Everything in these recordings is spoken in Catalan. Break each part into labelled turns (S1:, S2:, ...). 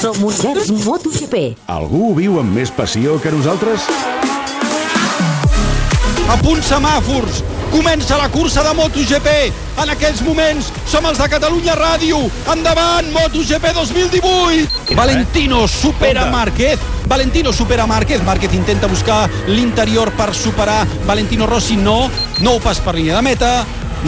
S1: Som Univers MotoGP.
S2: Algú viu amb més passió que nosaltres?
S3: A punt semàfors, comença la cursa de MotoGP. En aquests moments som els de Catalunya Ràdio. Endavant, MotoGP 2018. Valentino supera Márquez. Valentino supera Márquez. Márquez intenta buscar l'interior per superar Valentino Rossi. No, no ho pas per línia de meta.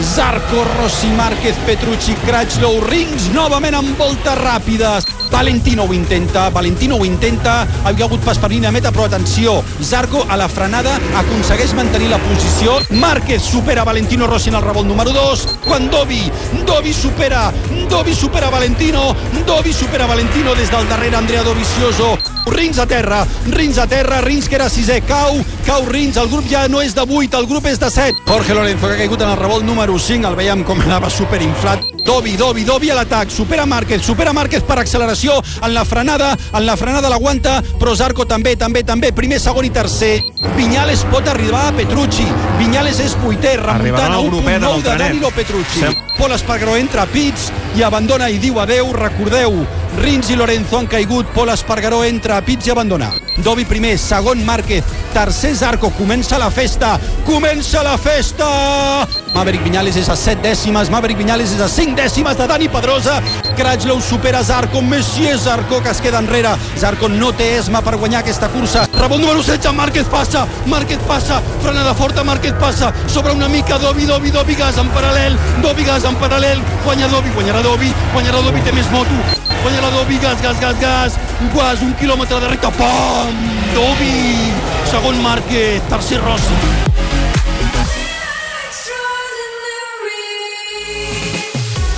S3: Zarco, Rossi, Márquez, Petrucci, Crutchlow, Rings, novament amb voltes ràpides. Valentino ho intenta, Valentino ho intenta, havia hagut pas per línia meta, però atenció, Zarco a la frenada aconsegueix mantenir la posició, Márquez supera Valentino Rossi en el revolt número 2, quan Dovi, Dovi supera, Dovi supera Valentino, Dovi supera Valentino des del darrere Andrea Dovizioso, Rins a terra, Rins a terra, Rins que era sisè, cau, cau Rins, el grup ja no és de 8, el grup és de 7. Jorge Lorenzo que ha caigut en el revolt número 5, el veiem com anava superinflat. Dovi, Dovi, Dovi a l'atac, supera Márquez, supera Márquez per acceleració, en la frenada, en la frenada l'aguanta, però Zarco també, també, també, primer, segon i tercer. Vinyales pot arribar a Petrucci, Vinyales és vuitè, remuntant a 1.9 de Danilo Petrucci.
S4: Sem-
S3: Pol Espargaró entra a pits i abandona i diu adeu, recordeu, Rins i Lorenzo han caigut, Pol Espargaró entra a pits i abandona. Dovi primer, segon Márquez, tercer Zarco, comença la festa, comença la festa! Maverick Viñales és a 7 dècimes, Maverick Viñales és a 5 dècimes de Dani Pedrosa, Crutchlow supera Zarco, Messi és Zarco que es queda enrere, Zarco no té esma per guanyar aquesta cursa, rebot número 16, Márquez passa, Márquez passa, frenada forta, Márquez passa, sobre una mica Dovi, Dovi, Dovi, gas en paral·lel, Dovi, gas en paral·lel, guanya Dovi, guanyarà Dovi, guanyarà Dovi, té més moto, guanyarà Dovi, gas, gas, gas, gas, quasi un quilòmetre de recta, pam, Dovi, segon Márquez, tercer Rossi,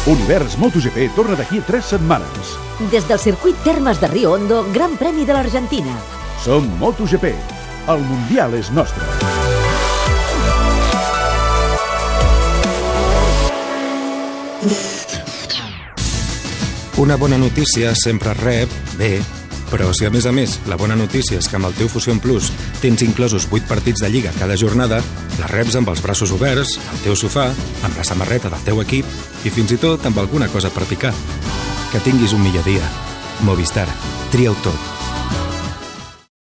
S2: Univers MotoGP torna d'aquí a 3 setmanes.
S1: Des del circuit Termes de Rio Hondo, Gran Premi de l'Argentina.
S2: Som MotoGP. El Mundial és nostre.
S5: Una bona notícia sempre rep bé, però si a més a més la bona notícia és que amb el teu Fusion Plus tens inclosos 8 partits de lliga cada jornada, la reps amb els braços oberts, al teu sofà, amb la samarreta del teu equip i fins i tot amb alguna cosa per picar. Que tinguis un millor dia. Movistar. Tria-ho tot.